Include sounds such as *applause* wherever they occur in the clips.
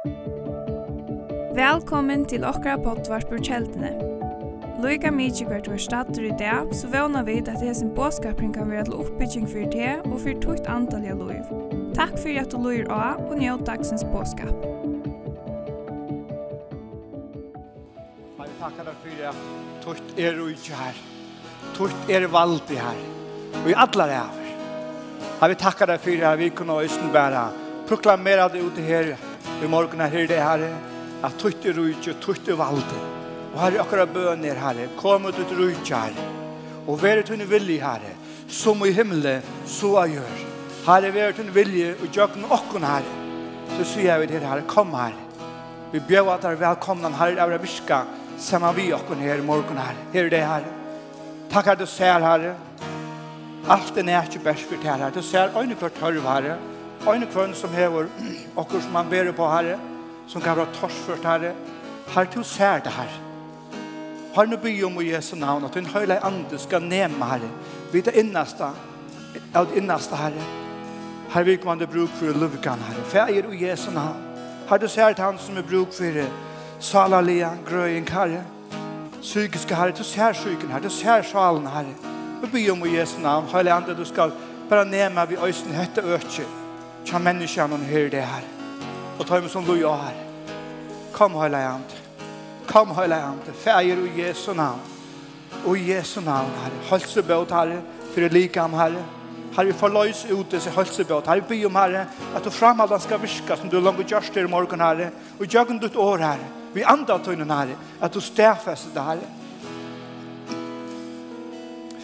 Velkommen til okra pottvarpur kjeldene. Loika mykje hvert var stater i dag, så vana vi at hesen båskapring kan være til oppbygging for det og for tukt antall av loiv. Takk for at du loir av og njød dagsens båskap. Men vi takkar deg for at tukt er og ikke her. Tukt er valdig her. Og i alle ræver. Her vi takkar deg for at vi kunne østen bæra proklamera det ute her i morgen her det herre, at tutte rujtje, tutte valde. Og herre, akkurat bøner herre, kom ut ut rujtje herre, og være tunne vilje herre, som i himmelen, så jeg gjør. Herre, være tunne vilje, og gjøkken okken herre. Så sier jeg til herre, kom herre. Vi bjør at dere velkomna herre, av virka, sammen vi okken her i morgen herre. Her er det herre. Takk at du ser herre. Alt er nært jo best for det her. Du ser øyne klart hørv herre en kvann som hever *clears throat* okkur som han ber på herre, som kan være torsført herre, har du sær det her. Har nu by om i Jesu navn, at din høyla ande skal nema herre, vid det innaste, av det innaste herre. Her vil man det bruk for lukkan herre, fægir i Jesu navn. Har du sær det han som er bruk for salalia, grøyen herre, psykiske herre, du sær syken herre, du sær salen herre. Vi byr om i Jesu navn, høyla andre du skal bare nema vi øysen hette økje, Tja menneskene og hører det her. Og ta med som du jag her. Kom hela hand. Kom hela hand. Färger i Jesu navn. Og i Jesu navn, Herre. Hölsebåt Herre. For det likam här. Herre, forløys ut disse hølsebøt. Herre, by om, Herre, at du framaldan skal virka som du langt gjørst her i morgen, Herre, og gjøgn ditt år, Herre. Vi andre tøynen, Herre, at du stedfester det, Herre.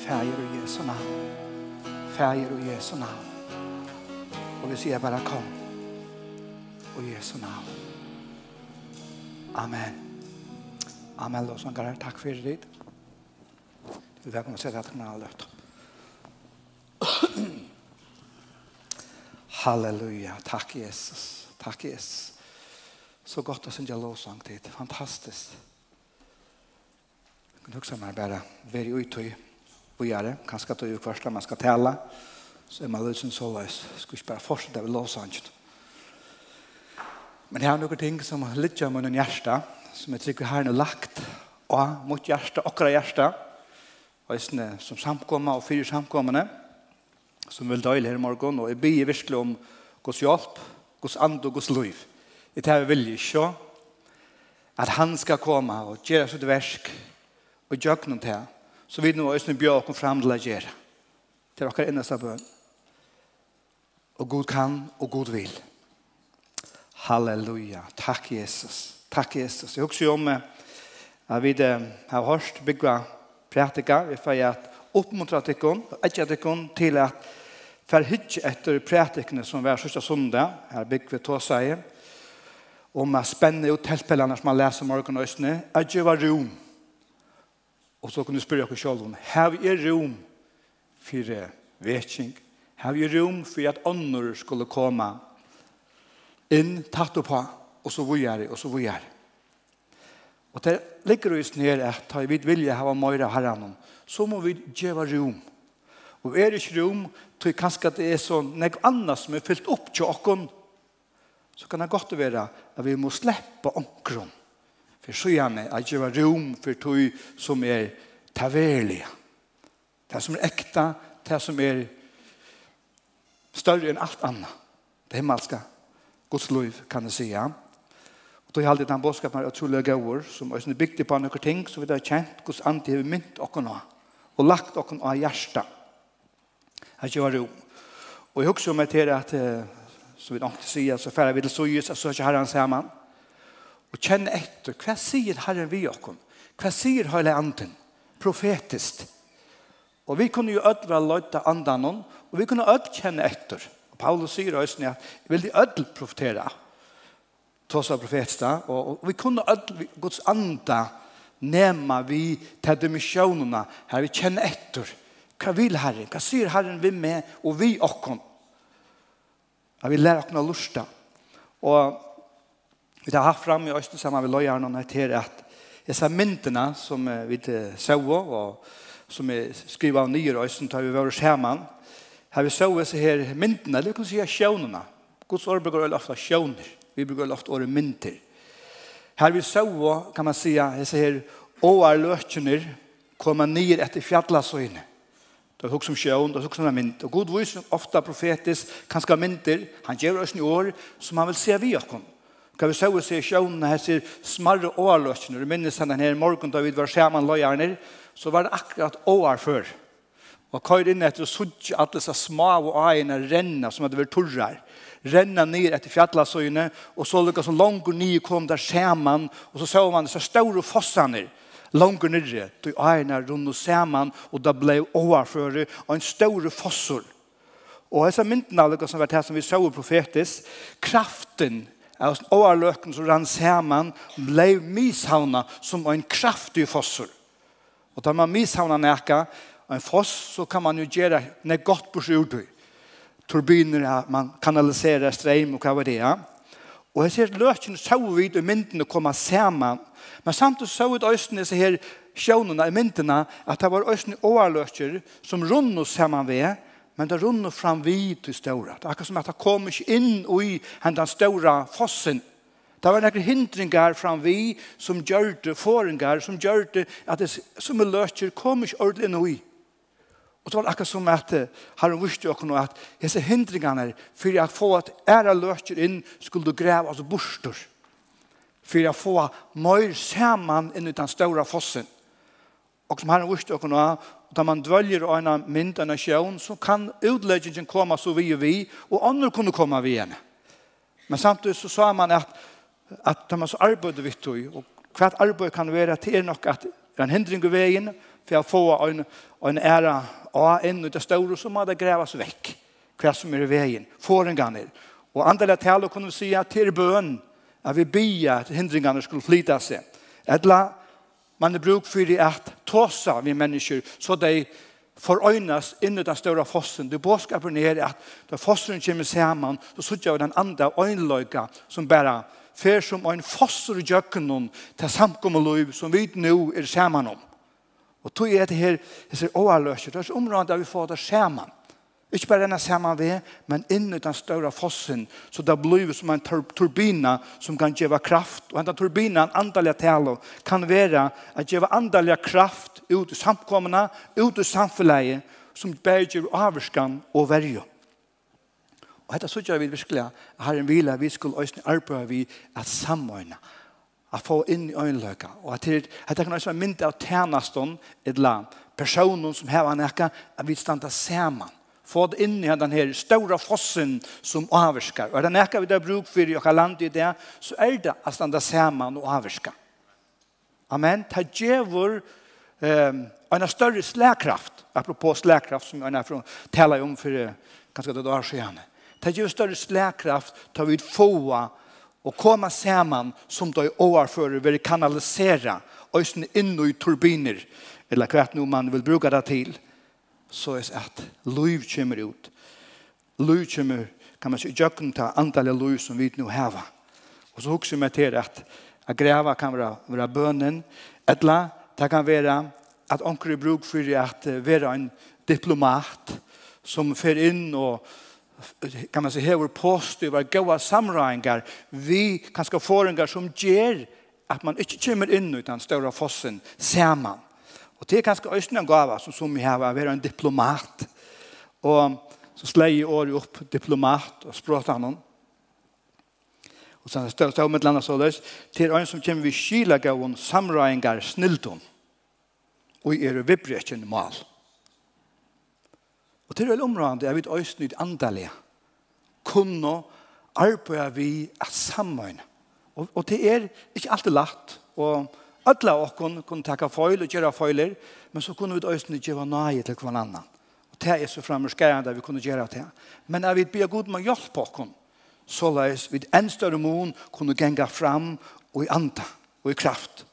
Fæger og Jesu navn. Fæger og Jesu navn. Og vi sier bare kom. Och Jesu navn. Amen. Amen, lovsångare. Takk for det. Vi välkomnar sig att kunna løft. Halleluja. Takk Jesus. Takk Jesus. Så gott att synda lovsång till. Fantastiskt. Jeg kan också bara vara ute och göra det. Kanske att du är första man ska tälla. Så er man litt som så løs. Skal ikke bare fortsette ved lovsangen. Men jeg har noen ting som litt gjør munnen hjerte, som jeg tror har noe lagt og mot hjerte, akkurat hjerte, og jeg som samkommer og fire samkommende, som vil døyle her i morgen, og jeg blir virkelig om Guds hjelp, Guds and og Guds liv. Jeg tar vilje ikke at han skal komme og gjøre sitt versk og gjøre noe til, så vi nå også bjør oss frem til å gjøre. Det er akkurat eneste bønn. Og Gud kan, og Gud vil. Halleluja. Takk, Jesus. Takk, Jesus. Jeg husker om at vi har hørt bygge prætika. Vi får at oppmuntra tikkun, etja tikkun til at forhytje etter prætikene som var sørste sundag, her bygge vi tåseie, om at spenne ut teltpellene som man leser morgen og østene, etja var rom. Og så kunne du spørre dere selv om, har vi rom for vekking har vi rom for at ånder skulle komme inn, tatt på, og så det, og så vujere. Og det ligger oss ner at ta vid vilje hava møyre herren, så må vi djeva rom. Og er ikke rom, tror jeg kanskje at det er sånn nek annet som er fyllt opp til oss så kan det godt være at vi må slippe åkken. For så gjerne at var rom for tog som er taverlige. Det som er ekta, det som er større enn alt annet. Det himmelske Guds liv kan jeg si, ja. Og tog halde den bådskapen er utrolig gauer, som er bygd på noen ting som vi har kjent, Guds andi har mynt okken nå, og lagt okken av hjertet. Her gjør det jo. Og jeg husker meg til at, som vi ikke sier, så færre vi til sojus, så er ikke herren sammen. Og kjenne etter, hva sier herren vi okken? Hva sier høyre anden? Profetisk. Og vi kunne jo ødre løyta andan Og vi kunne ødel kjenne etter. Og Paulus sier i Østene at vi vil de öll profetera. Tås av profetsta. Og, og vi kunne ødel Guds anda nema vi til dimensjonerna her vi kjenner etter. Hva vil Herren? Hva sier Herren vi med og vi okkon? Jeg vil lære okkon å lusta. Og vi tar hatt fram i Østene sammen med løyerne og nøytere at jeg ser myndene som vi så og som vi skriver av nye røysen tar vi våre skjermen Her vi så disse her myndene, eller vi kan si sjønene. Guds ord bruker ofte sjøner. Vi bruker ofte året mynter. Her vi så, kan man si, disse her åerløkene kommer ned etter fjallasøyene. Det er hukk som sjøen, det er hukk som er mynd. Og god vis, ofte profetisk, kanskje mynter, han gjør oss i år, som han vil se vi oss Kan vi se oss i sjønene her, sier smarre åerløkene. Du minnes han her morgen da vi var sammen løgjerne, så var det akkurat åer før. Og køyr inn etter og suttje alle disse små og eiene renna som hadde vært torrar. Renna ned etter fjallasøyene, og så lukka så langt nye kom der skjeman, og så så man disse store fossaner, langt nye, til eiene rundt og skjeman, og da blei overføre, og en store fossor. Og disse myndene lukka som var det som vi så profetisk, kraften av overløkken som rann skjeman, blei mishavna som en kraftig fossor. Og da man mishavna nekka, en foss så kan man jo gjøre när gott på sjord. Turbiner man kanaliserar ström och vad det är. Och jeg ser løkene så vidt i myndene komme komma samman. Men samtidig så ut östen så här sjønene i myndene att det var östen överlöker som rundt samman ved, men det rundt fram vid till stora. Det är som att det kommer in och i den stora fossen. Det var några hindringar fram vi som gjorde forengar som gjorde att det som er löser kommer ikke ordentlig nu i. Og det var akkurat som at har hun visst jo noe at disse hindringene for å få at ære løser inn skulle du greve altså borster. For å få mer sammen inn i den store fossen. Og som har hun visst jo noe og da man dvølger av en mynd, av nasjon så kan utleggingen komme så vi og vi, og andre kunne komme vi igjen. Men samtidig så sa man at, at da man så arbeider vi tog, og hva arbeid kan være til nok at det er en hindring i veien, for å få en, en ära av en og det store så må det grävas vekk hva som er i veien, forengene. Og andre taler kunne vi si at til bøn, at vi bia at hindringene skulle flyte seg. Etla man er bruk for at tåsa vi mennesker så de forøynes inn i den større fossen. Det bådskapen ned at da fossen kommer sammen, så sitter vi den andre øynløyga som bare fer som en fosser i jøkken til samkommet som vi nå er sammen om. Og tog er det her, jeg sier overløser, det er så området der vi får det sammen. Ikke bare denne sammen ved, men i den større fossen, så det blir som en turbina som kan gjøre kraft. Og denne turbina, en andelig tale, kan være at gjøre andelig kraft ut i samkommene, ut i samfunnet, som berger avskan og verje. Og dette så gjør vi virkelig at her en hvile vi skulle øyne arbeide vi at samordne at få inn i øynløka. Og at det, at det kan også være mynd av tjenestånd, et land, personen som har en ekka, at vi standa saman. Få det inn i den her stora fossen som avvarskar. Og er det ekka vi det bruk for i okka land i det, så er det at standa saman og avvirska. Amen. Ta djevor um, en større slagkraft, apropos slagkraft som jeg från tala om for kanskje det år siden. Ta djevor større slagkraft, ta vi få av og koma saman som de overfører vil kanalisera øysen inn i turbiner, eller hva nu man vil bruka det til, så er det at liv kommer ut. Liv kommer, kan man si, jøkken ta antall liv som vi nu heva. Og så hukser vi til at a greva kan være, være bønnen, etla, det kan være at onker i bruk for at være en diplomat som fer inn og kan man säga hever var goda samrøyngar vi kanskje forengar som ger att man inte kommer in utan stora større fossen man och det är ganska östna gåva som som vi har att vara en diplomat. och så slei året upp diplomat och språta honom Og så står det med landa så løs til en som kommer vi skila gauen samrøyngar snildon og er vibrekjen mal. Og Og til vel området jeg vet også nytt ut andalige. Kunne arbeide vi at sammen. Og, og det er ikke alltid lagt. Og alle av oss kunne takke feil og gjøre feiler, men så kunne vi øyne gjøre nøye til hver annen. Og det er så fremmerskærende vi kunne gjøre det. Men jeg vi be god med hjelp på oss, så la oss vid en større mån kunne gjenge fram og i anda og i kraft.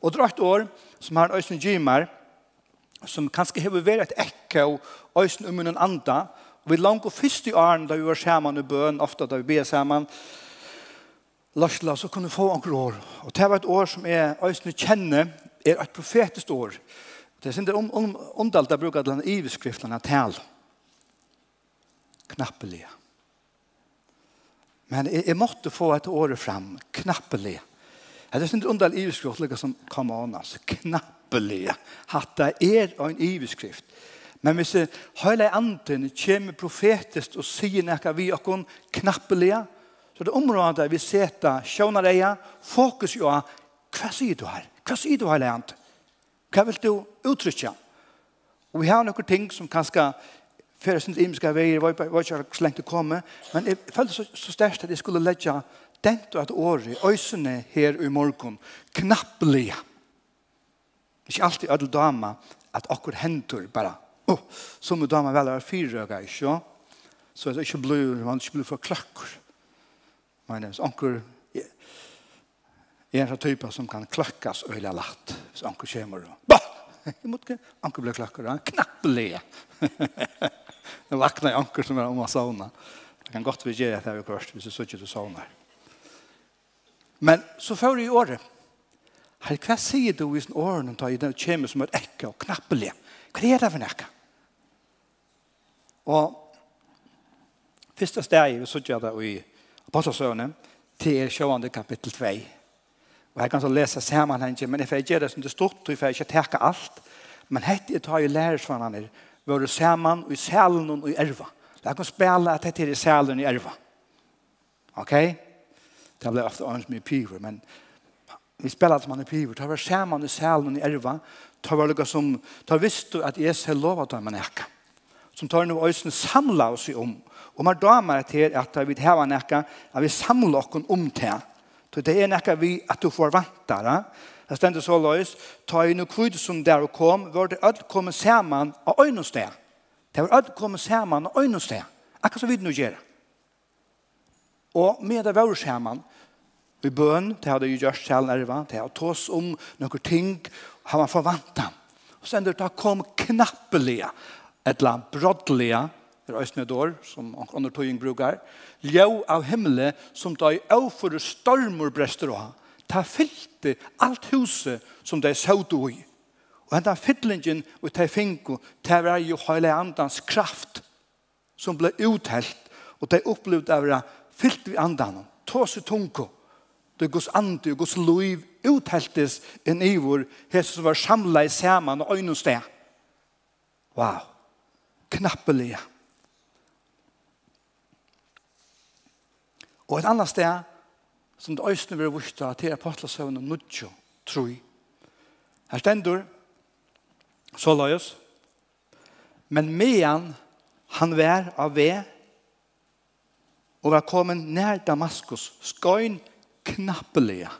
Og det er et år som har øyne gjemmer, som kanskje hever vært et ekko øysen om en anda. Og vi langt og først i åren da vi var sammen i bøn, ofte da vi ber sammen, Larsla, så kunne vi få anker år. Og det var et år som jeg øysen kjenner, er et profetisk år. Det er sindre omdalt jeg bruker den iveskriften av tal. Knappelige. Men jeg, jeg måtte få et året fram. Knappelig. Det er sindre omdalt iveskriften som kom an, altså. Knappelige oppelig at det er en iveskrift. Men hvis hele anden kommer profetisk og sier noe vi og kun knappelige, så det området vi setter sjønner deg, fokus jo av hva sier du her? Hva sier du hele anden? Hva vil du uttrykke? Og vi har noen ting som kanskje fyrir sin imiske veier, var ikke så lengt å komme, men jeg følte så, så størst at jeg skulle legge dent og et året, øysene her i morgen, knappelige. Ikke alltid ødel dama at akkur hentur bara. Oh, som du dama vel er fyrrøga, ikke? Så det er ikke blod, man ikke blod for klakkur. Men hvis anker er en type som kan klakkas øyla latt. Hvis anker kommer og bah! Jeg måtte ikke anker bli klakkur. Han knapp le. Det vakna i anker som er om å sauna. Det kan godt vi gjøre at det er jo kvart hvis jeg sitter til sauna. Men så før i året Her, hva sier du i sin åren da den kommer som er ekke og knappelig? Hva er det for en ekke? Og første steg vi sier det i Apostelsøvnet til sjående kapittel 2. Og jeg kan så lese sammenhengen, men jeg får gjøre det som det stort, og jeg får ikke teke alt. Men hette jeg tar jo lærersvannene, våre sammen i salen og i erva. Jeg kan spille at dette er i salen og i erva. Ok? Det blir ofte ånds mye pyver, men Vi spiller som man är piver. Det var skärman i sälen i erva. Det var noe som, det visste at jeg ska lova at man äka. Som tar noe øyne samla oss om. Og man damer til at vi har häva näka, att vi samler oss om til. Så det er näka vi at du får vantara. Det stender så lös. Ta i noe kvitt som der og kom. Var det öll kommer sammen av øyne sted. Det var öll kommer sammen av øyne sted. Akkurat så vi nu gör. Og med det var sammen, vi bøn, det hadde jo gjørst selv nerva, det hadde tås om noen ting, har man forvantet. Og så ender det kom knappelige, et la annet broddelige, det er Østnedår, som under tøying brukar, ljø av himmelen som de overfor stormer brester å ha. Ta fylte alt huset som de så du i. Og hentan fyllingen og ta finko, ta var jo hele andans kraft som ble uthelt, og de opplevde av det, fylt vi andan, tåse tunko, då gos ande och Guds liv uthältes en ivor, Jesus var samla i saman og ögonen steg. Wow. Knappeliga. Og et annet sted, som det ösnen vil vursta til apostlasövnen og nudjo, tror jag. Här ständer så oss, Men medan han vær av ve og var kommet nær Damaskus skön knappelige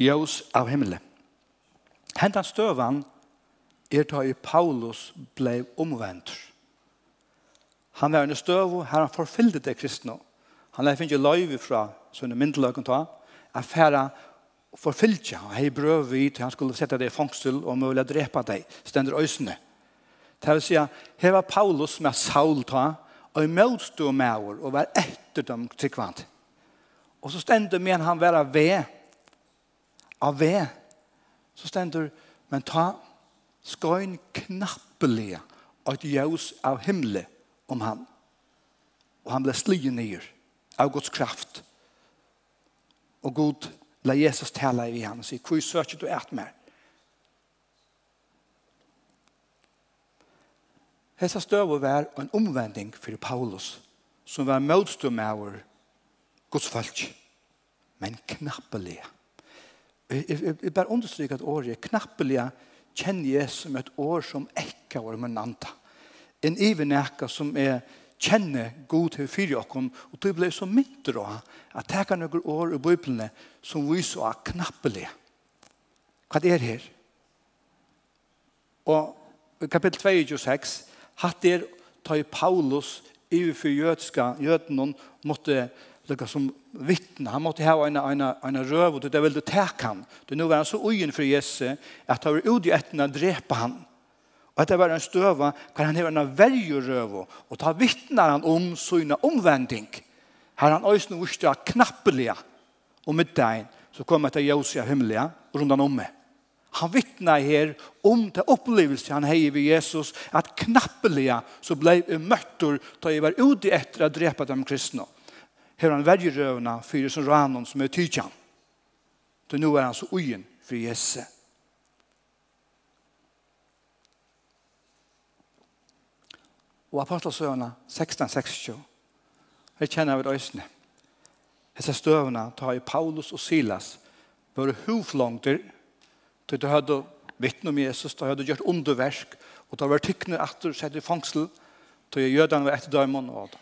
ljøs av himmelen. Hentan støvan er da i Paulus blei omvendt. Han var en støv her han forfyllde det kristne. Han lei finne løyve fra sånne myndeløkken ta, at færa forfyllte han. Hei brøv vi til han skulle sette det i fangstil og mulig drepa deg, stender øysene. Det vil si, her var Paulus med Saul ta, og i møtstå med og var etter dem til kvant. Och så ständer men han vara ve. Av ve. Så ständer men ta skoin knappliga att ljus av himle om han. Och han ble slige ner av Guds kraft. Och god la Jesus tala i han og säger, hvor söker du et mer? Hessa støver var en omvending for Paulus, som var motstånd med Guds folk. Men knappelig. Jeg, jeg, jeg bare understryker at året knappelige kjenner jeg som et år som ikke var med nanta. En ivenekka som er kjenne god til fyrir okken, og du ble så mindre av at det kan noen år i Bibelen som viser av knappelig. Hva er her? Og kapittel 2, 26, hatt er ta i Paulus i for jødska, jøden måtte lukka som vittne. Han måtte ha en, en, en røv, og det ville teka han. Det nu var han så ugen for Jesus, at han var ute i etten å drepa han. Og at det var en støva, kan han ha en verje røv, og ta vittnar han om sina omvending. Her han øyne vurste knappelige, og med deg, så kom etter Josi av himmelige, rundan om meg. Han vittnar her om det opplevelse han hei ved Jesus, at knappelige så ble møttor da jeg var ute etter å drepa dem kristne. Og har han verger røvna fyrir som ranon som er tykjan. Så nu er han så ugen for Jesse. Og apostelsøvna 16-16 her kjenner vi døysene. Hesse støvna tar i Paulus og Silas var hovlongter til de hadde vittne om Jesus, de hadde gjort underversk og de var tykkne atter sett i fangsel til jødene var etter døymon og alt.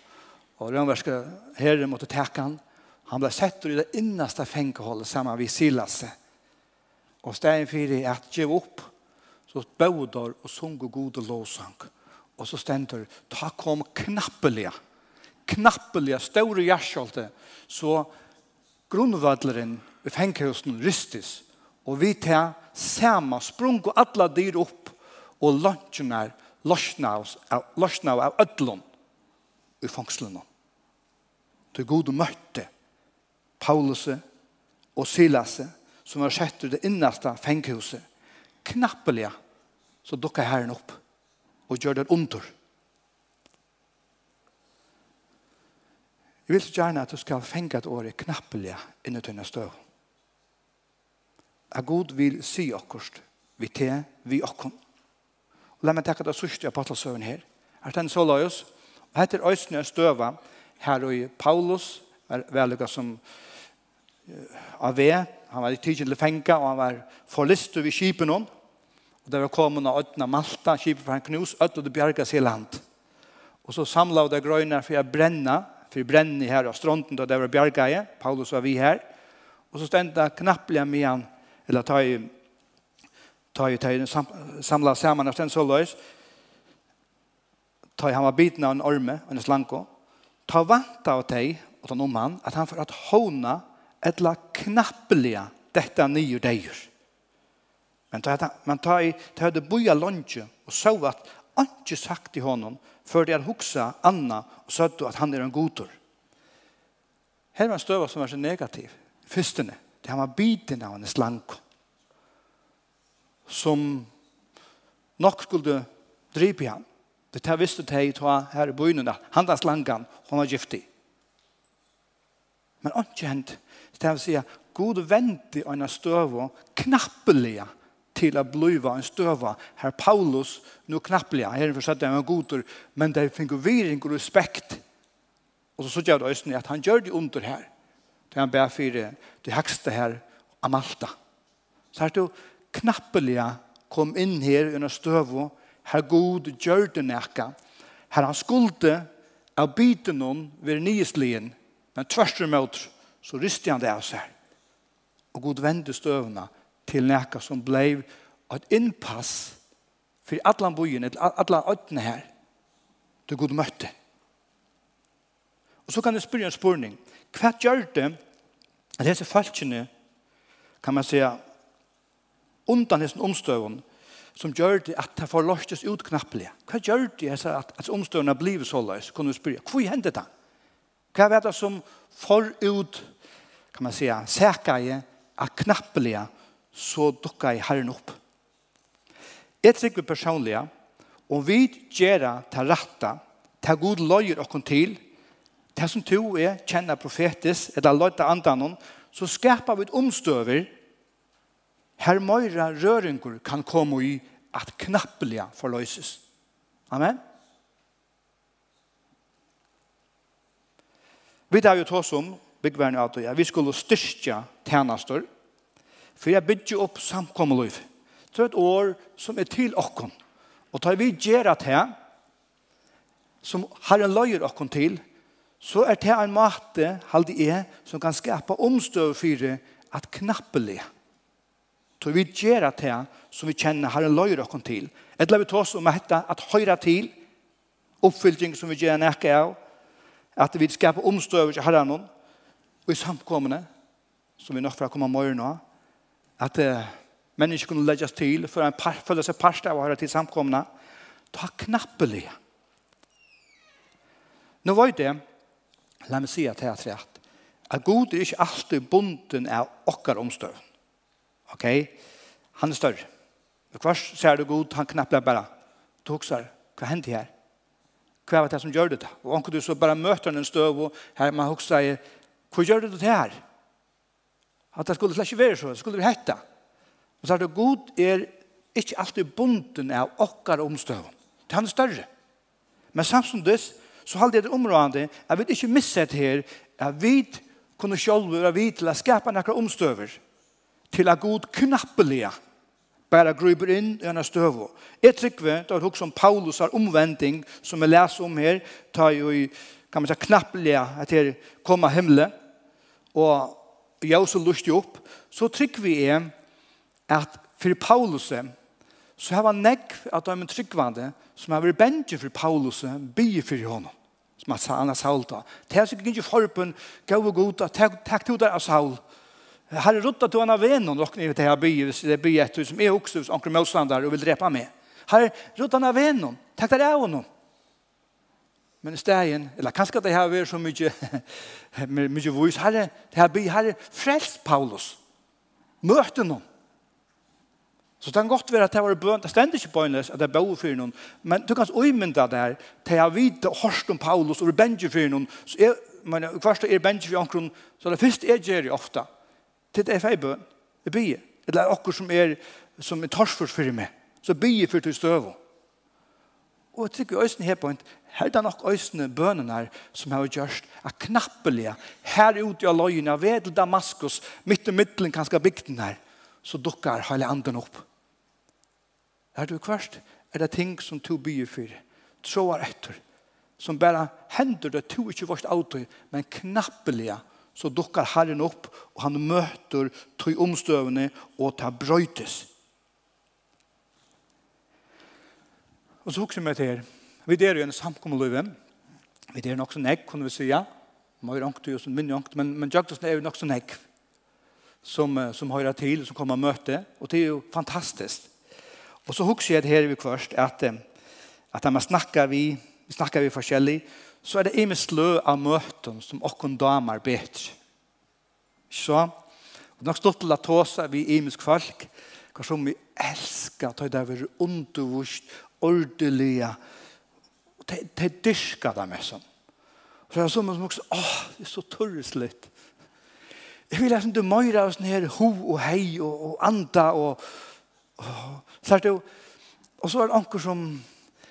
Og rønverske herre måtte teke han. Han ble sett i det innaste fengeholdet sammen med Silas. Og stegen fyrir er at gjev opp, så bødor og sunge god og lovsang. Og så stender, ta kom knappelige, knappelige, store hjerskjolte, så grunnvadleren i fengehusen rystes, og vi tar sama sprung og alla dyr opp, og lunchen er lorsna av ødlån i fangslunån til god møtte Paulus og Silas som var sett ut det innaste fenghuset. Knappelige så dukket herren opp og gjør det under. Jeg vil så gjerne at du skal fenge et år i knappelige inni tønne støv. At god vil si okkurst vi te, vi okkom. Og la meg takke det sørste apostelsøven her. At han så la oss, og heter Øysene støva, Her og Paulus er veldig som av ved. Han var i tidsen til fenga, og han var forlist over kipen hon. Og det var kommet av ødene Malta, kipen for han knus, ødene det bjerga seg land. Og så samla det grøyna for å brenne, for å brenne her av stronten, da det var bjerga i. Paulus var vi her. Og så stendte knapplega med han, eller ta i ta i tøyden samla saman, av den så løys, ta i han var biten av en orme, en slanko ta vanta av deg og ta noen han at han får at håna etla knappeliga detta nye deir. Men ta, men ta i ta det boja lunge och så att anke sagt til honom för det hadde huxa Anna och sa att han är en godtor. Her var en støva som var så negativ. Fyrstene, det han var biten av en slanko som nok skulle dripa han. Det tar visst det ta här i byn Handas slangan, hon var giftig. Men inte hänt. Det här vill säga, god vänti en stöva knappeliga till att bliva en stöva. Herr Paulus, nu knappeliga. Här är försatt en godor. men det finns viring och respekt. Och så såg jag då att han gör det under här. Det han bär för det, det högsta här, Amalta. Så här du knappeliga kom in här under stöva her god gjør det nekka, her han skulde av biten noen ved nyestlien, men tvers imot, så ryste han det av seg. Og god vende støvna til nekka som blei et innpass for alle bojen, alle øttene her, til god møtte. Og så kan du spørre en spørning. Hva gjør det at disse falskene, kan man säga, undan disse omstøvene, som gjør det at det får løstes ut knappelig. Hva gjør det at, at, at omstående blir så løs? Kan du spørre, hva hender det? Hva er det som får ut, kan man säga, jeg at knappelig så dukker i Herren opp. Jeg trykker personliga, om vi gjør det rette, til god løyer og til, det som to er kjenner profetisk, eller løyte andan, så skaper vi omstøver her møyre røringer kan komme i at knappeliga forløses. Amen. Vi tar jo tås om byggverden det. vi skulle styrke tjenester for jeg bygger opp samkommeløyf. Det er et år som er til okken. Og tar vi gjør det her som har en løyer okken til så er det en måte, halde jeg, som kan skapa omstøv for at knappelige Så vi gjør det som vi kjenner har en løyre oss til. Et vi ta oss om dette at høyre til oppfylling som vi gjør nække av at vi skaper omstøver til herren og i samkommende som vi nok fra komme morgen nå, at uh, mennesker kunne legges til for en par, følge seg parst av å høre til samkommende ta knappelig Nå var det la meg si at jeg har at God er ikke alltid bunden av okkar omstøvn Ok? Han er større. Og hva ser du god, han knapper bare. Du husker, hva hendte her? Hva var det som gjør det da? Og om du så bare møter en støv, og her man husker, hva gjør det det her? At det skulle slett ikke være så, det skulle være hette. Og så er det god er ikke alltid bunden av okkar omstøv. Det han er større. Men samtidig så halde jeg det områdende at vi ikke misset her at vi kunne selv være vidt til å skapa noen omstøver til at god knappelige bare gruber inn i henne støvå. Jeg trykker det er også om Paulus har omvending som jeg leser om her, tar jo i, kan man si, knappeliga etter komma himmelen, og jeg også lustig opp, så trykker vi er at for Paulus så har han nekv at de er tryggvande som har vært bensje for Paulus bygge for honom som han har saulet. Det er sikkert ikke forpen, gav og god, takk til deg av saulet Har du ruttat du en av vennen, og ni er det här det er by etter, som er också som onkel motståndare och vill dräpa mig. Har ruttat en av vännen, tack deg av honom. Men stegen, eller kanske det här är så mycket *laughs* mycket vis har det här by har frelst Paulus. møte honom. Så det kan godt være at det var bøn, det stender ikke bønnes at det er bøn for noen, men du kan uimynda det her, til jeg vet hørst om Paulus og bønge for noen, så er, men, hver er bønge for noen, så det første er gjør jeg ofte, til det er feibøn. Det blir. Eller er okkur som er, som er torsfors for meg. Så bygger fyrir til støv. Og jeg tykker øysen her på en, her er nok øysene bønene her som har gjørst er knappelige. Her ute av løyene, ved til Damaskus, midt i midtelen kanskje bygden her, så dukker hele anden opp. Er du kvart? Er det ting som to byer for? Tråar etter. Som bare hender det to ikke vårt auto, men knappelige så dukkar Herren opp, og han møter tog omstøvende, og tar brøytes. Og så hukser vi til her. Vi der jo en samkommeløyve. Vi der nok så nekk, kunne vi sija. Møyre ångt jo som minne ångt, men, men Jagdosen er jo nok så nekk som, som høyre til, som kommer og møte, og det er jo fantastisk. Og så hukser jeg her vi først at, at når man snakker vi, vi snakker vi forskjellig, så er det imes slø av møten som okken damer bedre. Så, og nok stått til at tåsa vi imesk folk, hva som vi elskar, ta det er undervust, ordelige, og det, det dyrka det med sånn. Så er det som som også, åh, det er så torreslitt. Jeg vil liksom du møyre av sånn her ho og hei og, og anda og, og så er det jo, og så er det anker som,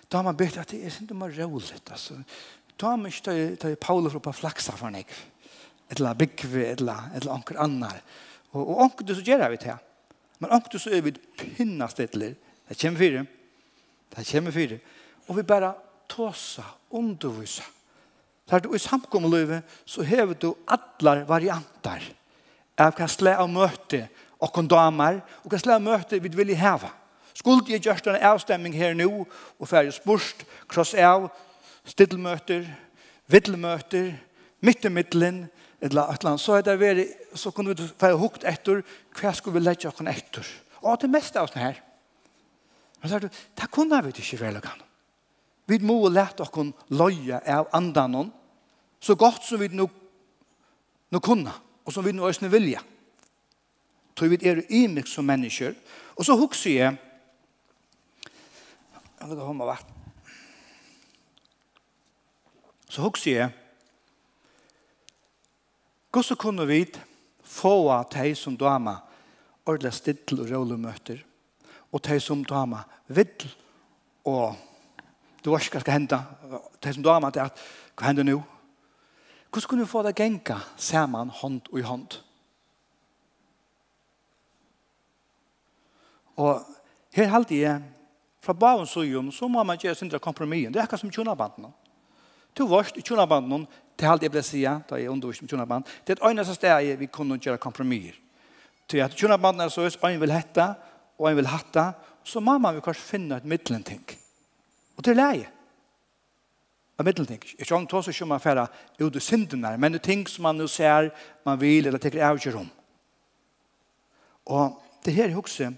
da har man bedt at det er sånn det var roligt, altså ta mig til til Paulus på flaksa for nek. Etla bikve etla etla ankar annar. Og og onkel du så gjer vi til. Men onkel så er vi pinna etler. Det kommer fyre. Det kommer fyre. Og vi bara tosa undervisa. Tar du i samkommeløyve, så hever du alla varianter. av hva slag av møte og kondamer, og hva slag av møte vi vil heva. Skuld jeg gjørst en avstemming her nå, og færre spørst, kross av, stillmøter, viddelmøter, midt i middelen, eller et eller annet, så, er det veri, så kunne vi få hukt etter hva skulle vi legge oss etter. Og det meste av oss her. Men så er det, det kunne vi ikke velge og Vi må lete oss løye av andanen, så godt som vi nå, nå kunne, og som vi nå også vilja. Tror vi er ymyk som mennesker. Og så hukser jeg, jeg vil ha med vatten, Så hugsa jeg, hvordan kunne vi få av de som dama ordentlig stittel og rolig møter, og de som dama vill og du vet hva skal hende, de som dama til at hva hender nå? Hvordan kunne vi få det genka sammen hånd og i hånd? Og her halte jeg, fra bavens øyum, så må man gjøre sin kompromien. Det er akkurat som tjonabanden. Mm Du varst i tjonabanden, det er alt jeg ble sige, da jeg undervist med tjonabanden, det er et øyne som steg vi kunne gjøre kompromiser. Til at tjonabanden er så, øyne vil hette, og øyne vil hatta, så må man jo kanskje finne et middelenting. Og det er leie. Et middelenting. Ikke om tås ikke om man færre ut i syndene, men det er ting som man nå ser, man vil, eller tenker avgjør om. Og det her er også,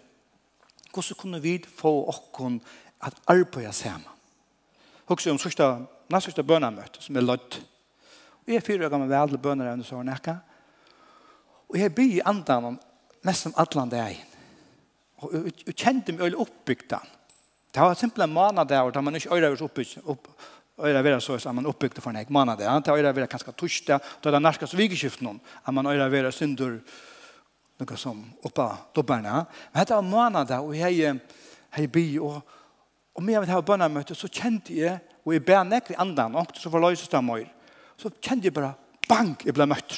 hvordan kunne vi få okken at arbeide sammen? Også om sørste Nastøkste bønnermøte, som er lødt. Og jeg er fire gammel ved alle bønner under sånn ekka. Og jeg byr i andan om mest som atlan det er. Og jeg kjente meg øyne oppbygda. Det var simpelthen måned der, og da man ikke øyre var oppbygda, opp, øyre vera så at man oppbygda for en ek måned der. Det øyre vera ganske torsdag, da det nærkast vikeskiften noen, at man øyre vera synder noe som oppa dobbarna. Men dette var måned der, og jeg, jeg byr og Og med at jeg var bønnermøte, så kjente jeg, og jeg ber nekker i andan, og så var løses det meg. Så kjente jeg bare, bang, jeg ble møtt.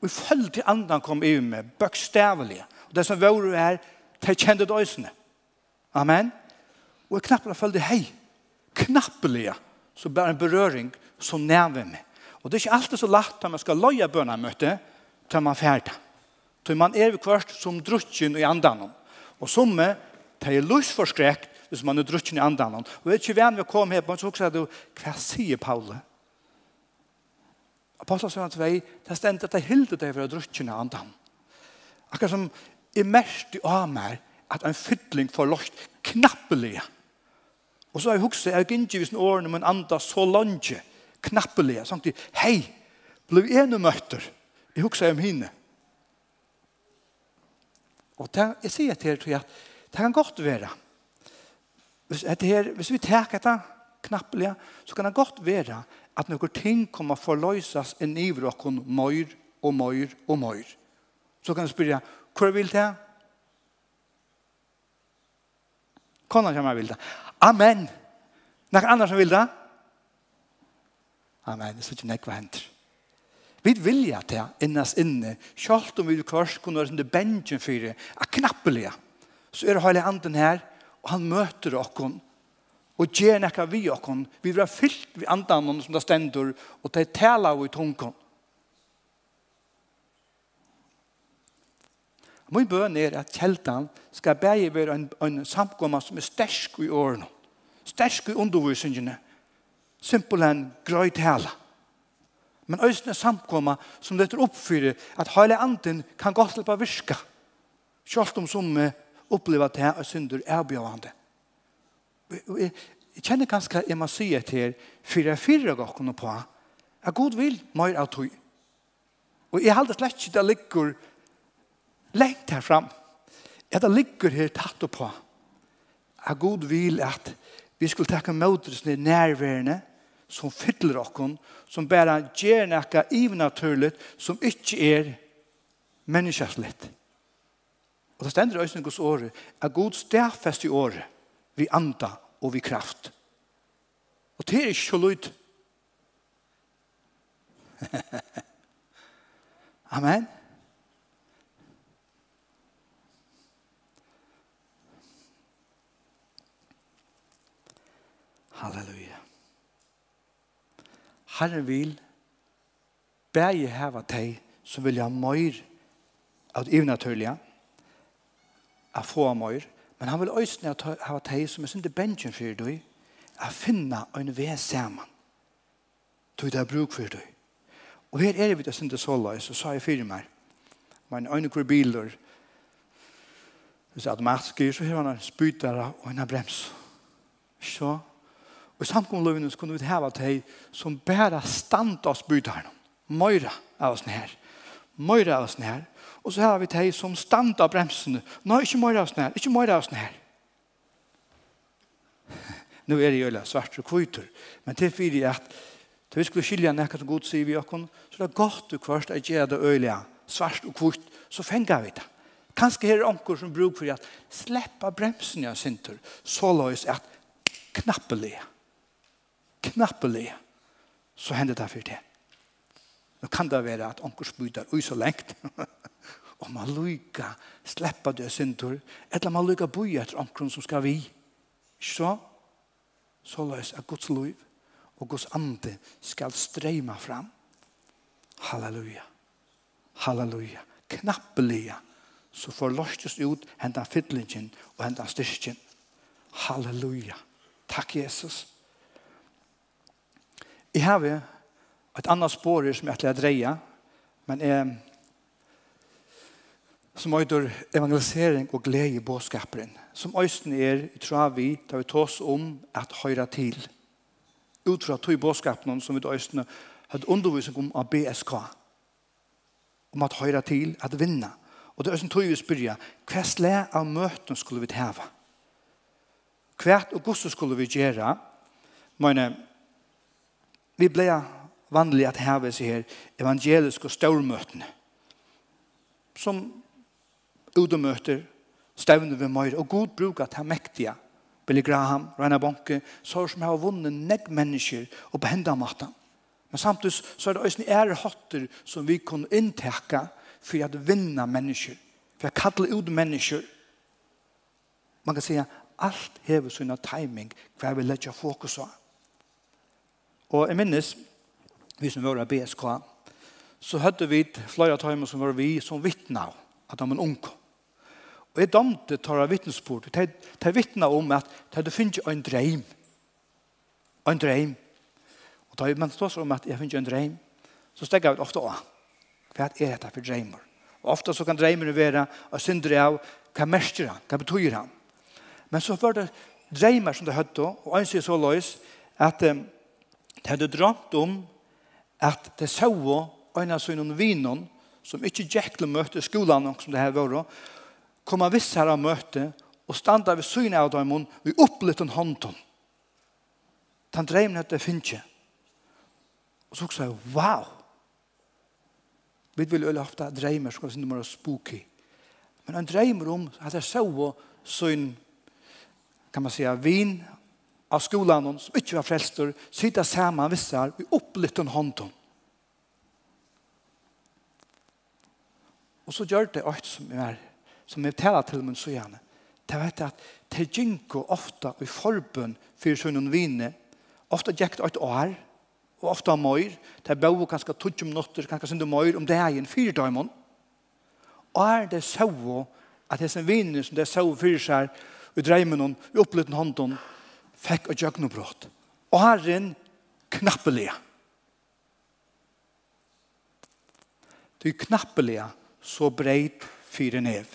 Og jeg følte andan kom i meg, bøkstavelig. Og det som var her, de kjente det øsene. Amen. Og jeg knappelig følte, hei, knappelig, så bare en berøring som nærmer meg. Og det er ikke alltid så lagt at man skal løye bønnermøte til man ferdig. Til man er kvart som drukken i andan. Og som er, det er lusforskrekt, hvis man er drukken i andan. Og jeg er ikke venn vi å komme her, men så sier du, hva sier Paule? Apostel sier han til vei, det stendte at jeg hilde deg for å drukken i andan. Akkurat som i mest i amer, at en fytling får lost knappelig. Og så har jeg hukset, jeg gikk ikke hvis årene, men andas så langt, knappelig. Sånn til, hei, ble vi ene møtter. Jeg hukset om henne. Og det, jeg sier til dere, det kan godt være hvis, her, hvis vi tar dette knappelig, så kan det godt være at noen ting kommer forløses en ivr og kun møyr og mer og mer. Så kan du spørre, hvor vil det? Kona kommer vil det. Amen. Noen andre som vil det? Amen. Det er ikke nekva henter. Vi vilja til innast inne, selv om vi kvart kunne være benjen for det, er knappelige. så er det hele anden her, og han møter okkon og gjør nekka vi okkon. Vi blir fyllt vi andan som det stendur og det tala i tungkon. Min bøn er at kjeltan skal bæge være en, en samkomma som er stersk i årene. Stersk i undervisningene. Simpelthen grøy tala. Men øyne samkomma som dette oppfyrer at hele anden kan gå til å virke. Kjølt om som oppleva at det er synder avbjørende. Jeg, jeg kjenner ganske jeg må si etter her, for jeg fyrer dere på at god vil mer av tog. Og jeg halder slett ikke det ligger lengt her fram. At det ligger her tatt på at god vil at vi skulle takke møtresene nærværende som fyller okkon, som bare gjør noe ivnaturlig som ikke er menneskeslitt. Og det stender i Guds året, at god stedfest i året, vi anda og vi kraft. Og det er ikke så lyd. Amen. Halleluja. Herren vil bæge heva teg som vilja møyr av det evnaturlige, å få mer, men han vil øyne ha teg som er synd i for deg, å finne en ved sammen. Tog det er bruk for deg. Og her er vi det synd i såla, så sa jeg fire mer. Men øyne hvor biler, hvis jeg hadde automatisk gir, så har han en spytere og en brems. Så, og i samkommunløvene så kunne vi hava teg som bare stand oss byterne. Møyra av oss nær. Møyra av oss nær. Og så har vi de som stand av bremsene. Nå, ikke mer av sånn her, ikke mer av sånn her. Nå er det jo svart og kvitter. Men det er fyrir at da vi skulle skilja nekka som god sier vi okkon, så det er godt du kvart at gjør det øyla svart og kvitt, så fengar vi det. Kanskje her er onker som bruk for at sleppa bremsen i en sintur, så løys at knappelig, knappelig, så hender det for det. Nå kan det være at onker spyter ui så lengt. *laughs* og man lykker sleppa det synder. Eller man lykker boi etter onkeren som skal vi. Ikke så? Så løs er Guds liv og Guds ande skal streyma fram. Halleluja. Halleluja. Knappelige. Så får løstes ut hentan fytlingen og hentan styrken. Halleluja. Takk Jesus. Jeg har ett annet spår som jag å dreie, men eh, som øyder evangelisering og glede i båtskaperen, som øysten er, tror vi, da vi tås om at høyre til. Ut fra tog båtskapen som vi øysten hadde undervisning om av BSK, om at høyre til, at vinna. Og det er øysten tog vi spyrja, hva slag av møten skulle vi heva? Hva og hvordan skulle vi gjøre? Men vi ble vanlig at her seg her evangeliske stormøtene som udomøter stevner vi mer og god bruk av det mektige Billy Graham, Rainer Bonke så som har vunnet negg mennesker og behenda maten men samtidig så er det også ære hotter som vi kan inntekke for å vinna mennesker for å kalle ut mennesker man kan si alt hever sånne timing hver vi legger fokus på og jeg minnes vi som var av BSK, så hadde vi flere timer som var vi som vittna at de var unge. Og jeg dømte tar av vittnesbord. Jeg vittna om at jeg hadde finnet en dreim. En dreim. Og da man står om at jeg finner en dreim, så stegger jeg ofte av. Hva er dette for dreimer? Og ofte så kan dreimene være og syndere av hva merker han, hva betyr han. Men så var det dreimer som det hadde, og en sier så løs at um, det hadde drømt om at det så en av sånne vinen, som ikke gikk til å møte skolen, som det her var, kommer visse her av møte, og standa ved syne av dem, og vi opplitten hånden. Den dreven heter Finche. Og så sa jeg, wow! Vi vil øye ofte dreimer, så kan være spooky. Men han dreimer om at jeg så syne kan man säga vin av skolan som ikke var frälster sitta samman vissar i upplytten hånden. Og så gjør det alt som er, som jeg taler til min så gärna. Det vet at det gynko ofte i forbund for för sin vinne ofta jäkt ett år og och ofta mör det bo kanske tuttum notter kanskje syndu møyr om det er en fyra dagar Og er det så at det er sin vine som det er så för sig och dreimen och upplytten hånden fikk et jøgnebrott. Og herren knappelige. Du knappelige så breit fire nev.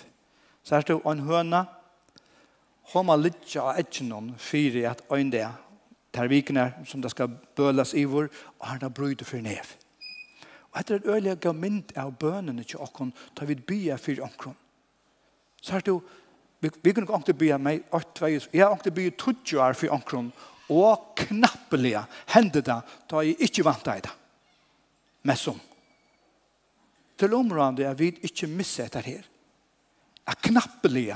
Så er det en høna, homa litja av etjenon fire at øyn det, ter vikene som det skal bøles i vår, og herna brøyde fire nev. Og etter et øyelig mynd av bønene til åkken, tar vi et bya fire omkron. Så her stod Vi, vi kunne ikke bygge meg 8-2, jeg har ikke bygge 20 her for omkron, og knappelig hendte det da jeg ikke vant deg det. Men som. Til området er vi ikke misse etter her. Er knappelig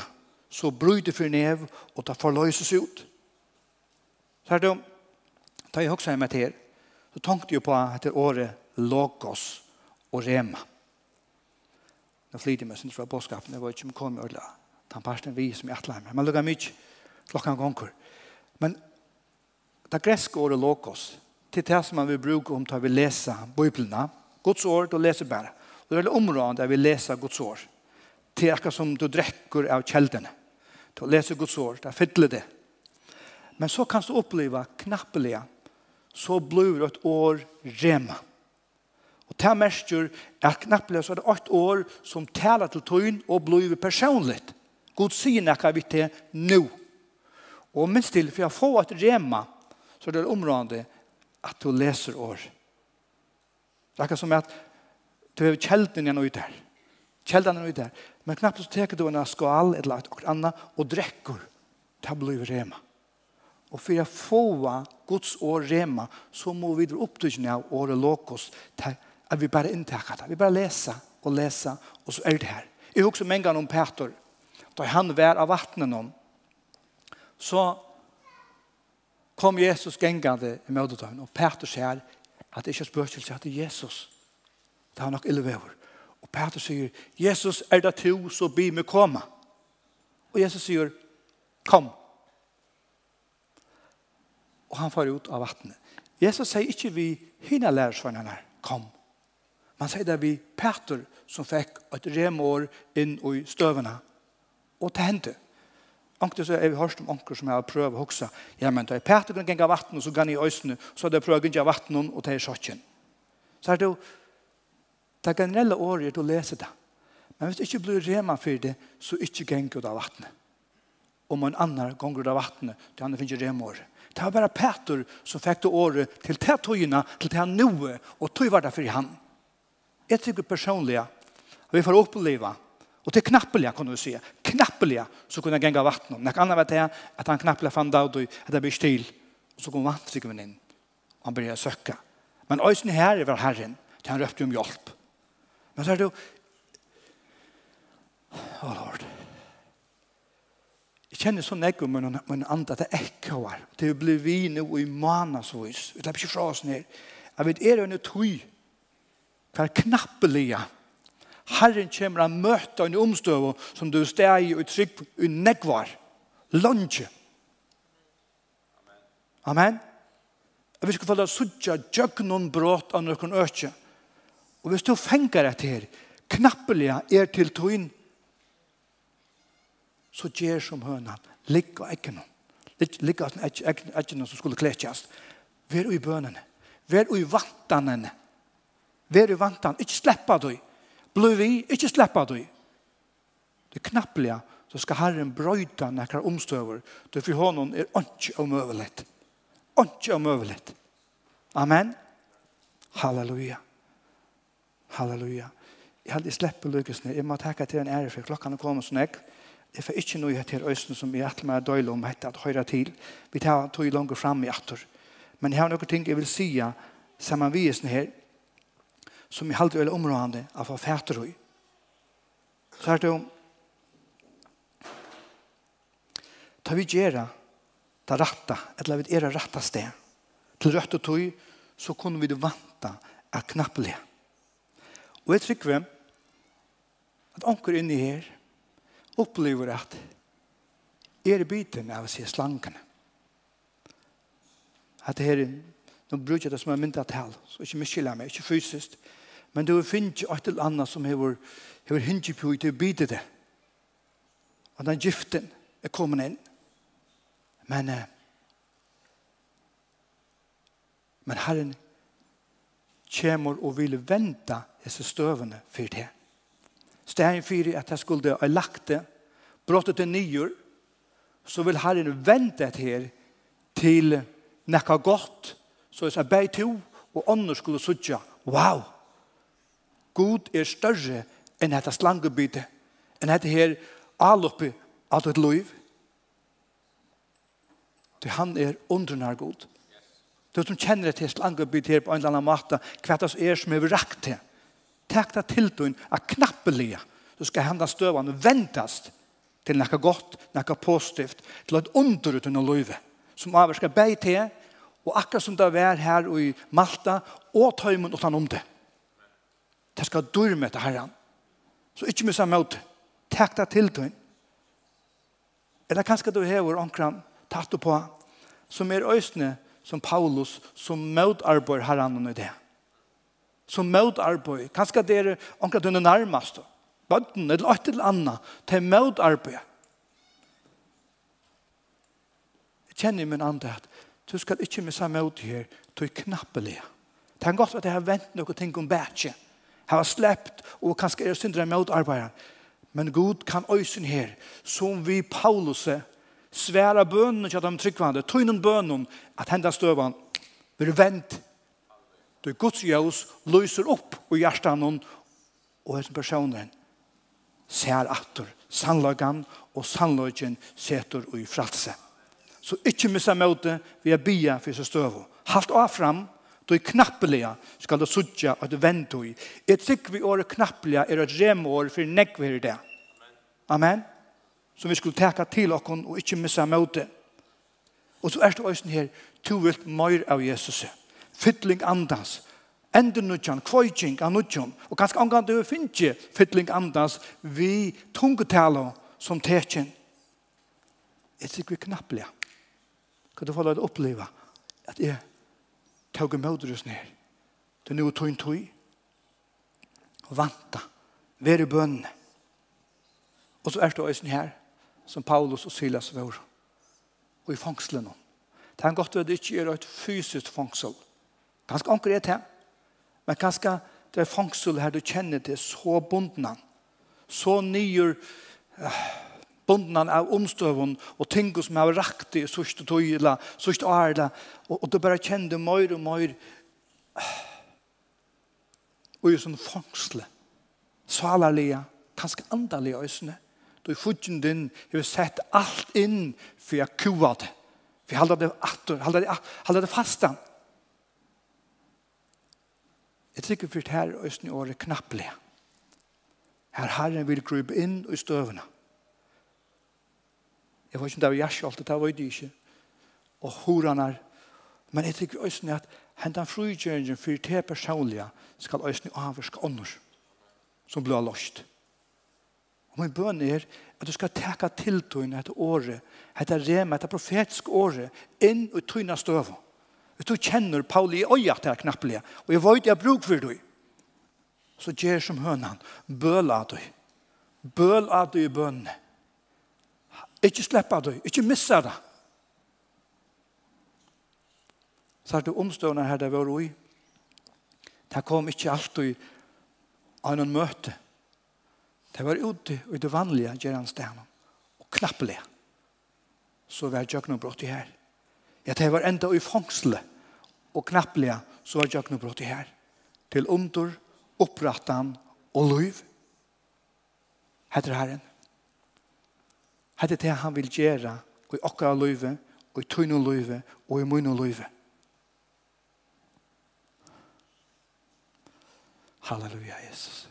så bryter for nev og det forløses ut. Så er det, da jeg også er med her, så tenkte jeg på etter året Logos og Rema. Nå flyter jeg meg sin fra bådskapen, jeg var ikke med å komme og lage den parten vi som er atleimer. Man lukkar mye klokken gonger. Men det greske året lokos, til det som man vil bruke om tar vi lese bøyplina, Guds år, du leser bare. Det er veldig området der vi leser Guds år. Til akkurat som du drekker av kjeldene. Du leser Guds år, det er fytler det. Men så kan du oppleve knappelig så blir et år rema. Og til mest gjør, er knappelig så er det et år som taler til tøyen og blir personligt. God sier nekka vi til nå. Og minst til, for jeg får et rema, så det er området at du leser år. Det er ikke som at du har kjelden igjen ut der. Kjelden igjen ut der. Men knappt så teker du en skal eller et eller annet og drekker. Det blir rema. Og for jeg får Guds år rema, så må vi dra opptøkene av året lokos til at vi bare inntekker det. Vi bare leser og leser, og så er det her. Jeg husker mange ganger om Petor. Da han var av vattnet om, så kom Jesus gengande i mødetøyen, og Peter sier at det ikke er spørsmål, at det er Jesus. Det har nok illevøver. Og Peter sier, Jesus er det to, så be meg komme. Og Jesus sier, kom. Og han får ut av vattnet. Jesus sier ikke vi hinna lærersvannene her, kom. Man sier det vi Peter som fikk et remår inn i støvene. Og det hendte. Ankte så er vi hørst om anker som jeg har prøvd å huske. Ja, men da er Peter kan gjenge vatten, og så gann i øysene, så hadde jeg prøvd å gjenge vatten, og det er sjokken. Så er det jo, det generelle året du leser det. Men hvis det ikke blir rema for det, så ikke gjenga det av vattnet. Om en annar gonger det av vattnet, det andre finner rema året. Det var bare Peter som fikk det året til det togene, til det han noe, og tog var det for han. Jeg tykker personlig, vi får oppleve, og til knappelig, kan du si, knappeliga så kunde han av vattnet. När han vet jag at han knappeliga fann Daudi att det blir stil. Och så kom vattenstrykmen inn. Og han begynte å söka. Men öjsen her var Herren. til han røpte om hjelp. Men så er det jo... Oh Lord. Jeg kjenner så nekko med en andre at det ekkoar. Det er blitt vi nå i manasvis. Vi slipper ikke fra oss ned. Jeg vet, er det en tøy? Hva er knappelige Herren kommer å møte en omstøv som du steg i og trygg i nekvar. Lønge. Amen. Jeg vil ikke følge suttje noen brått av noen øke. Og hvis du fenger etter her, knappelige er til tøyen, så gjør som hønan, ligger ikke noen. Ligger ikke noen som skulle klekjast. Vær i bønene. Vær i vantanene. Vær i vantanene. Ikke sleppa døy. Bli vi, ikke sleppa du. Det er knapplega, så skal Herren brøyta nekker omstøver. Det for honom er ikke omøvelet. Ikke omøvelet. Amen. Halleluja. Halleluja. Jeg hadde sleppet lykkesene. Jeg må takke til en ære for klokken er kommet sånn jeg. Jeg får ikke noe til øyne som jeg atler meg døyle om etter at høyre til. Vi tar tog langt fram i atter. Men jeg har noen ting jeg vil si sammen med vi her som i halvt eller områdande av å fæter høy. Så er det jo Ta vi gjøre det rette, eller vi gjøre rette sted. Til rødt og tøy, så kunne vi vanta av knappelige. Og jeg trykker vi at anker inni her opplever at er i byten av å se slankene. At det her, nå bruker jeg det som er mynda tal, så ikke mye jeg meg, ikke fysisk, Men du finner ikke et eller annet som hever, hever hinge på i til å det. Og den giften er kommet inn. Men, eh, men Herren kommer og vil vente disse støvene for det. Stegen for at jeg skulle ha lagt det, brottet til nyer, så vil Herren vente det her til nekka godt, så jeg beg to, og ånder skulle suttje, wow, God er større enn dette slangebyte, enn dette her avloppet av ditt liv. Det han er undrenar god. Du som kjenner det til slangebyte her på en eller annen måte, hva det er som er rakt til. Takk deg til du er knappelige, så skal henda støvene ventast til noe godt, noe positivt, til et under uten å løyve, som avvarsker beg til, og akkurat som det er her i Malta, og tøymen utan om det. Det skal dør med til herren. Så ikke missa møte. Takk deg til tøyen. Eller kanskje du hever omkran tatt på som er øsne som Paulus som møtarbeid herren og det. Som møtarbeid. Kanskje det er omkran du er nærmest. Bøtten eller et eller annet til møtarbeid. Jeg kjenner min andre at du skal ikke missa møte her til knappelige. Det er godt at jeg har vent noen ting om bætje har släppt och kanske är syndra med arbetaren. Men Gud kan ösen här som vi Paulus svära bönen att de tryckvande, tynen bönen att hända stövan blir vänt. Då Guds ljus lyser upp i hjärtan och den personen ser attor sannlagan og sannlagen setur og i fratse. Så ikkje missa møte vi er bia for seg støvo. Halt av fram, Du knappeliga skal du sutja at du vent i. Jeg tykker vi året knappelige er et remår for nekver i det. Amen. Som vi skulle teka til okken og ikkje missa møte. Og så er det òsne her, to vilt møyr av Jesus. Fytling andas. Ender nudjan, kvøyting av nudjan. Og ganske angan du finnje fytling andas vi tungetalo som tekjen. Jeg tykker vi knappeliga. Kan du få lov til å oppleva at jeg tog møter oss ned. Det er noe tog en tog. Vanta. Vær i bønne. Og så er det også her, som Paulus og Silas var. Og i fangselen. Det er godt at det ikke er et fysisk fangsel. Ganske anker er det. Men ganske det er fangsel her du kjenner til så bundna. Så nyer... Uh, bundna av omstøvun og ting som er rakt i sørste tøyla, sørste ærla, og, og du bare kjente mer og mer og i sånn fangsle, salarlige, kanskje andalige øsene. Du i fudgen din har sett alt inn for jeg kua det. For jeg halder det atter, halda det, halder det fastan. Jeg trykker for det her øsene året knapplige. Her herren vil grupe inn i støvene Jeg vet ikke om det var hjertet selv, det var det ikke. Og horene er. Men jeg tenker også at hentan frugjøringen for det personlige skal også avvarske ånders som blir løst. Og min bøn er at du skal teka til tøyne etter året, etter rema, etter profetiske året, inn og tøyne støvene. Hvis du kjenner Pauli i øya til knappelige, og jeg vet jeg bruk for deg, så gjør som hønan, bøl av deg. Bøl av deg i bønene. Ikke slippe det, ikke missa det. Så er det omstående her det var ui. Det kom ikke alltid av noen møte. Det var ute i det vanlige gjerandstenen og knappelig. Så var jøkkenbrott i her. Ja, det var enda i fangsle og knappelig så var jøkkenbrott i her. Til under, opprattan og liv. Heter herren. Hette det han vil gjøre i okkara løyve, og i tøyne løyve, og i møyne løyve. Halleluja, Jesus.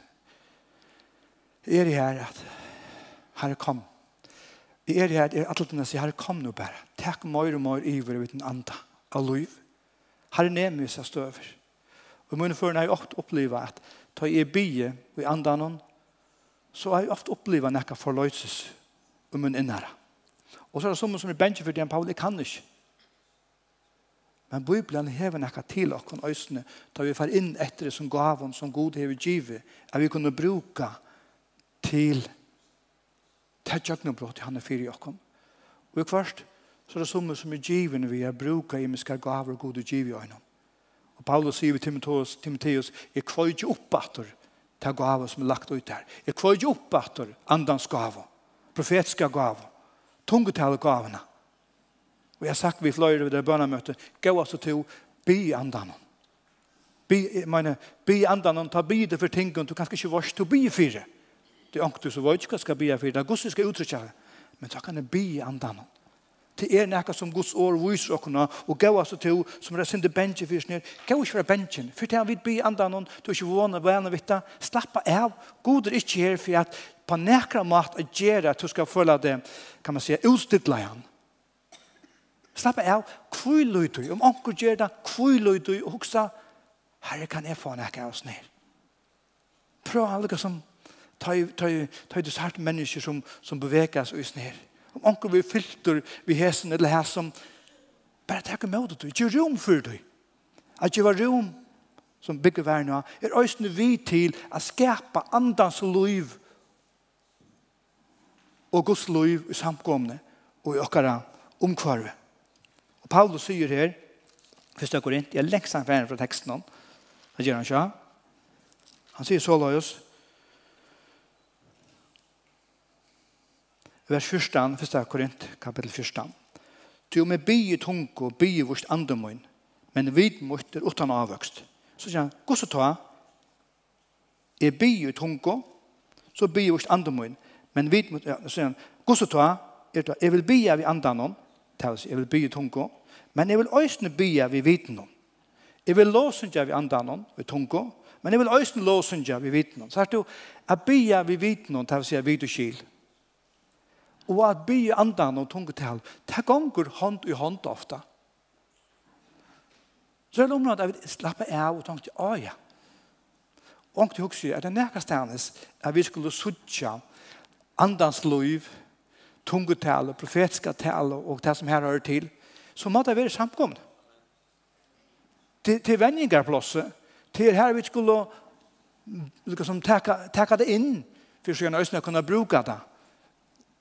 Jeg Er her at Herre kom. Jeg Er her at alle dine sier Herre kom nå bare. Takk mer og mer iver ved den andre av løyve. Herre nemmer seg støver. Og mine føren har jeg ofte opplevd at ta i bie og i andanon, så har jeg ofte opplevd nekka forløyses om min innere. Og så er det som som er bensje for det Paul, jeg kan ikke. Men Bibelen hever nekka til okkon øysene, da vi far inn etter det som gavon, som god hever givet, at vi kunne bruka til tætjøknebrott i han er fyrir okkon. Og i kvart, så er det som som er givet vi er bruka i miskar gaver og god og givet i øynene. Og Paulus sier vi Timotheus, Timotheus jeg kvøy ikke opp atter til gaver som er lagt ut her. Jeg kvøy ikke opp atter andans gaver profetiska gav, tungetale gavene. Og jeg har sagt vi fløyre ved det bønnemøtet, gå oss til by andan. Be, jeg mener, by andan, ta by det for tingene, du kan ikke vars til by fire. Det er ångte som var ikke skal by fire, det er gusset skal uttrykke det. Men så kan det by andan Det er nekka som Guds år viser okkona, og gav oss til, som er sinde bensin fyrir snir, gav oss fra bensin, fyrir til vi by andan hon, du er ikke vana vana vitta, slappa av, god er ikke her for at på nekra mat at gjerra, du skal føla det, kan man si, utstidla han. Slappa av, kvui løytui, om anker gjerra, kvui løytui, og hoksa, herre kan jeg få nekka av snir. Prøv han som, ta i, ta i, ta i, ta i, ta i, ta i, ta Om onker vi fylter vi hesen eller hesen, bare takk med det. Ikke rom for det. At det var rom som bygger verden av, er øyne vi til å skapa andans liv og Guds liv i samkomne og i okkara omkvarve. Og Paulus sier her, først jeg går inn, jeg lengst han fra teksten han, han gjør han ikke, han sier så løs, vers 14, 1. Korint, kapitel 14. Du med bygge tunke og i vårt andemøyn, men vid måtte utan avvøkst. Så sier han, gå så ta, er bygge tunke, så bygge vårt andemøyn, men vid måtte, ja, så sier han, gå så ta, er ta, jeg vil bi av i andanom, jeg vil bygge tunke, men jeg vil øyne av i vitenom. Jeg vil låsende av i andanom, i tunke, men jeg vil òsne låsende av i vitenom. Så er det jo, jeg bygge vi vitenom, det vil si vi du kjil, og at bygge andan og tungetal, det gonger hånd i hånd ofta. Så er det området at vi slapper av og tenkte, å ja. Og til husker er det nærkast hennes at vi skulle sutja andans liv, tungetal, profetiska tal og det som her hører til, så må det være samkomne. Til, til vendingarplosset, til her vi skulle liksom, taka, taka det inn, for så gjerne østene kunne bruka det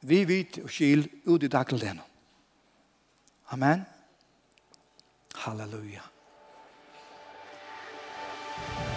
vi vit og skil ut i daglen. Amen. Halleluja. Halleluja.